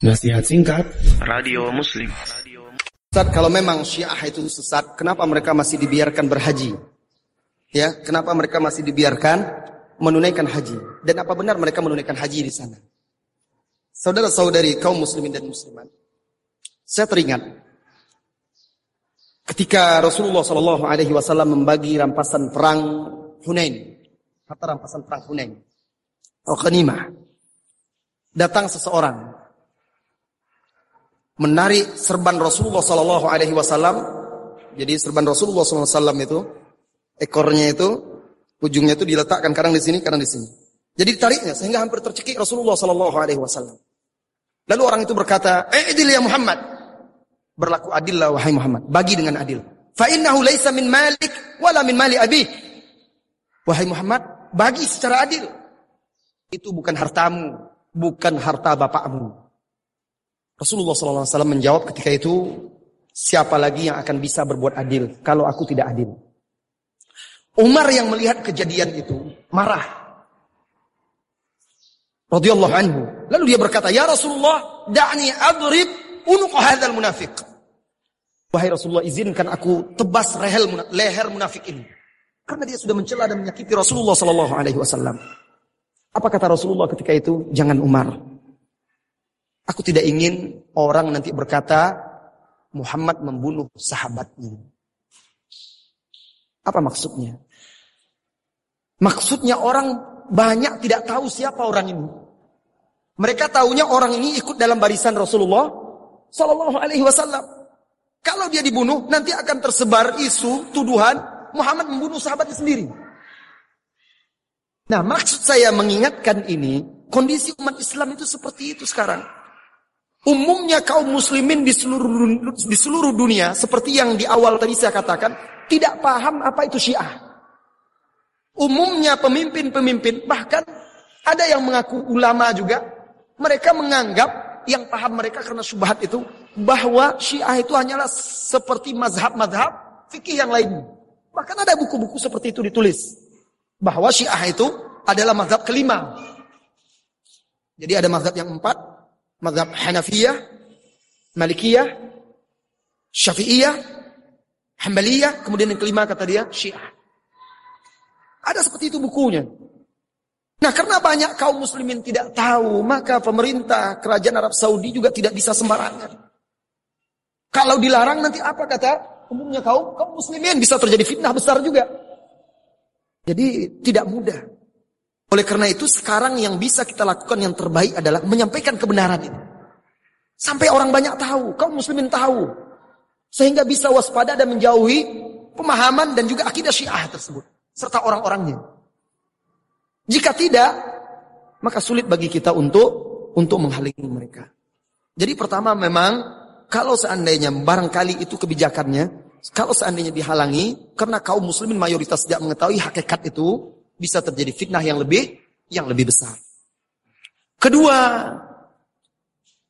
Nasihat singkat Radio Muslim. Ustaz, kalau memang Syiah itu sesat, kenapa mereka masih dibiarkan berhaji? Ya, kenapa mereka masih dibiarkan menunaikan haji? Dan apa benar mereka menunaikan haji di sana? Saudara-saudari kaum muslimin dan muslimat, saya teringat ketika Rasulullah Shallallahu Alaihi Wasallam membagi rampasan perang Hunain, harta rampasan perang Hunain, al datang seseorang menarik serban Rasulullah Sallallahu Alaihi Wasallam. Jadi serban Rasulullah SAW itu ekornya itu ujungnya itu diletakkan kadang di sini, kadang di sini. Jadi ditariknya sehingga hampir tercekik Rasulullah Sallallahu Alaihi Wasallam. Lalu orang itu berkata, "Eh adil ya Muhammad." Berlaku adillah wahai Muhammad, bagi dengan adil. Fa innahu laisa min malik wala min mali abi. Wahai Muhammad, bagi secara adil. Itu bukan hartamu, bukan harta bapakmu. Rasulullah SAW menjawab ketika itu, siapa lagi yang akan bisa berbuat adil kalau aku tidak adil? Umar yang melihat kejadian itu marah. Radhiyallahu anhu. Lalu dia berkata, "Ya Rasulullah, da'ni adrib unuq hadzal munafiq." Wahai Rasulullah, izinkan aku tebas leher, leher munafik ini. Karena dia sudah mencela dan menyakiti Rasulullah wasallam. Apa kata Rasulullah ketika itu? Jangan Umar. Aku tidak ingin orang nanti berkata Muhammad membunuh sahabatnya. Apa maksudnya? Maksudnya orang banyak tidak tahu siapa orang ini. Mereka tahunya orang ini ikut dalam barisan Rasulullah Sallallahu Alaihi Wasallam. Kalau dia dibunuh, nanti akan tersebar isu tuduhan Muhammad membunuh sahabatnya sendiri. Nah, maksud saya mengingatkan ini, kondisi umat Islam itu seperti itu sekarang. Umumnya kaum muslimin di seluruh di seluruh dunia seperti yang di awal tadi saya katakan tidak paham apa itu Syiah. Umumnya pemimpin-pemimpin bahkan ada yang mengaku ulama juga mereka menganggap yang paham mereka karena syubhat itu bahwa Syiah itu hanyalah seperti mazhab-mazhab fikih yang lain. Bahkan ada buku-buku seperti itu ditulis bahwa Syiah itu adalah mazhab kelima. Jadi ada mazhab yang empat, mazhab Hanafiyah, Malikiyah, Syafi'iyah, Hambaliyah, kemudian yang kelima kata dia Syiah. Ada seperti itu bukunya. Nah karena banyak kaum muslimin tidak tahu, maka pemerintah kerajaan Arab Saudi juga tidak bisa sembarangan. Kalau dilarang nanti apa kata umumnya kaum kaum muslimin bisa terjadi fitnah besar juga. Jadi tidak mudah. Oleh karena itu sekarang yang bisa kita lakukan yang terbaik adalah menyampaikan kebenaran itu. Sampai orang banyak tahu, kaum muslimin tahu. Sehingga bisa waspada dan menjauhi pemahaman dan juga akidah syiah tersebut. Serta orang-orangnya. Jika tidak, maka sulit bagi kita untuk untuk menghalangi mereka. Jadi pertama memang kalau seandainya barangkali itu kebijakannya, kalau seandainya dihalangi karena kaum muslimin mayoritas tidak mengetahui hakikat itu, bisa terjadi fitnah yang lebih yang lebih besar. Kedua,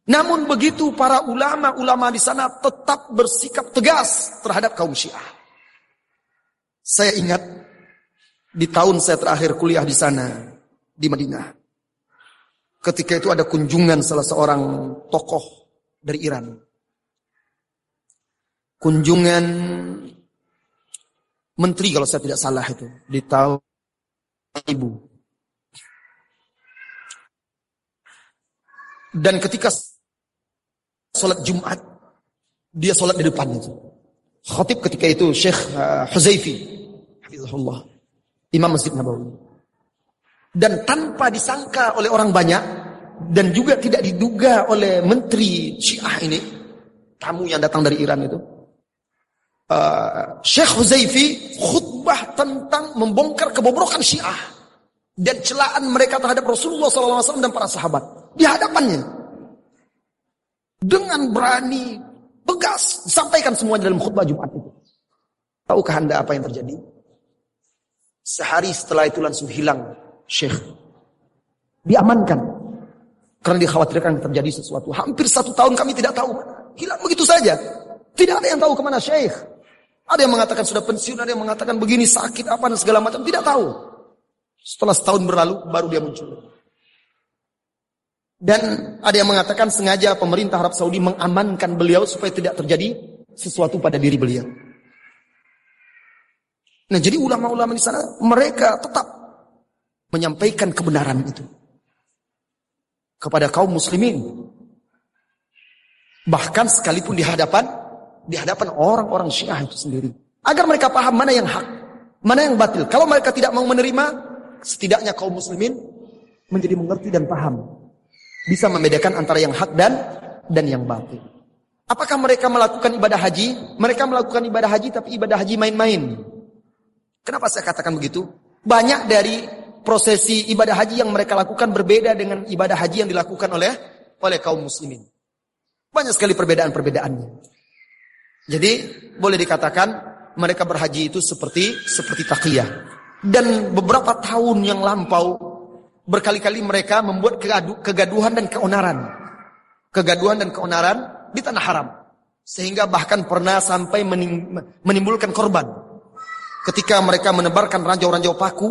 namun begitu para ulama-ulama di sana tetap bersikap tegas terhadap kaum Syiah. Saya ingat di tahun saya terakhir kuliah di sana di Madinah. Ketika itu ada kunjungan salah seorang tokoh dari Iran. Kunjungan menteri kalau saya tidak salah itu di tahun ibu. Dan ketika sholat Jumat, dia sholat di depan itu. Khatib ketika itu Syekh uh, Huzaifi, Imam Masjid Nabawi. Dan tanpa disangka oleh orang banyak, dan juga tidak diduga oleh menteri Syiah ini, tamu yang datang dari Iran itu, uh, Syekh Huzaifi khutbah tentang membongkar kebobrokan Syiah dan celaan mereka terhadap Rasulullah SAW dan para sahabat di hadapannya dengan berani tegas disampaikan semuanya dalam khutbah Jumat itu. Tahukah anda apa yang terjadi? Sehari setelah itu langsung hilang Syekh. Diamankan. Karena dikhawatirkan terjadi sesuatu. Hampir satu tahun kami tidak tahu. Hilang begitu saja. Tidak ada yang tahu ke mana Syekh. Ada yang mengatakan sudah pensiun, ada yang mengatakan begini sakit apa dan segala macam. Tidak tahu. Setelah setahun berlalu baru dia muncul. Dan ada yang mengatakan sengaja pemerintah Arab Saudi mengamankan beliau supaya tidak terjadi sesuatu pada diri beliau. Nah jadi ulama-ulama di sana mereka tetap menyampaikan kebenaran itu kepada kaum muslimin. Bahkan sekalipun di hadapan di hadapan orang-orang Syiah itu sendiri. Agar mereka paham mana yang hak, mana yang batil. Kalau mereka tidak mau menerima, setidaknya kaum muslimin menjadi mengerti dan paham bisa membedakan antara yang hak dan dan yang batil. Apakah mereka melakukan ibadah haji? Mereka melakukan ibadah haji tapi ibadah haji main-main. Kenapa saya katakan begitu? Banyak dari prosesi ibadah haji yang mereka lakukan berbeda dengan ibadah haji yang dilakukan oleh oleh kaum muslimin. Banyak sekali perbedaan-perbedaannya. Jadi boleh dikatakan mereka berhaji itu seperti seperti takiyah. Dan beberapa tahun yang lampau Berkali-kali mereka membuat kegaduhan dan keonaran. Kegaduhan dan keonaran di tanah haram. Sehingga bahkan pernah sampai menimbulkan korban. Ketika mereka menebarkan ranjau-ranjau paku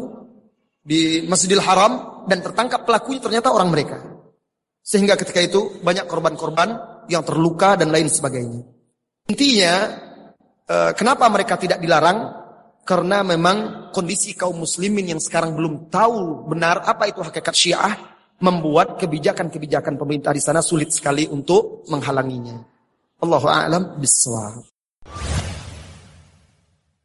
di Masjidil Haram dan tertangkap pelakunya ternyata orang mereka. Sehingga ketika itu banyak korban-korban yang terluka dan lain sebagainya. Intinya, eh, kenapa mereka tidak dilarang? Karena memang kondisi kaum muslimin yang sekarang belum tahu benar apa itu hakikat syiah, membuat kebijakan-kebijakan pemerintah di sana sulit sekali untuk menghalanginya. Allahu a'lam.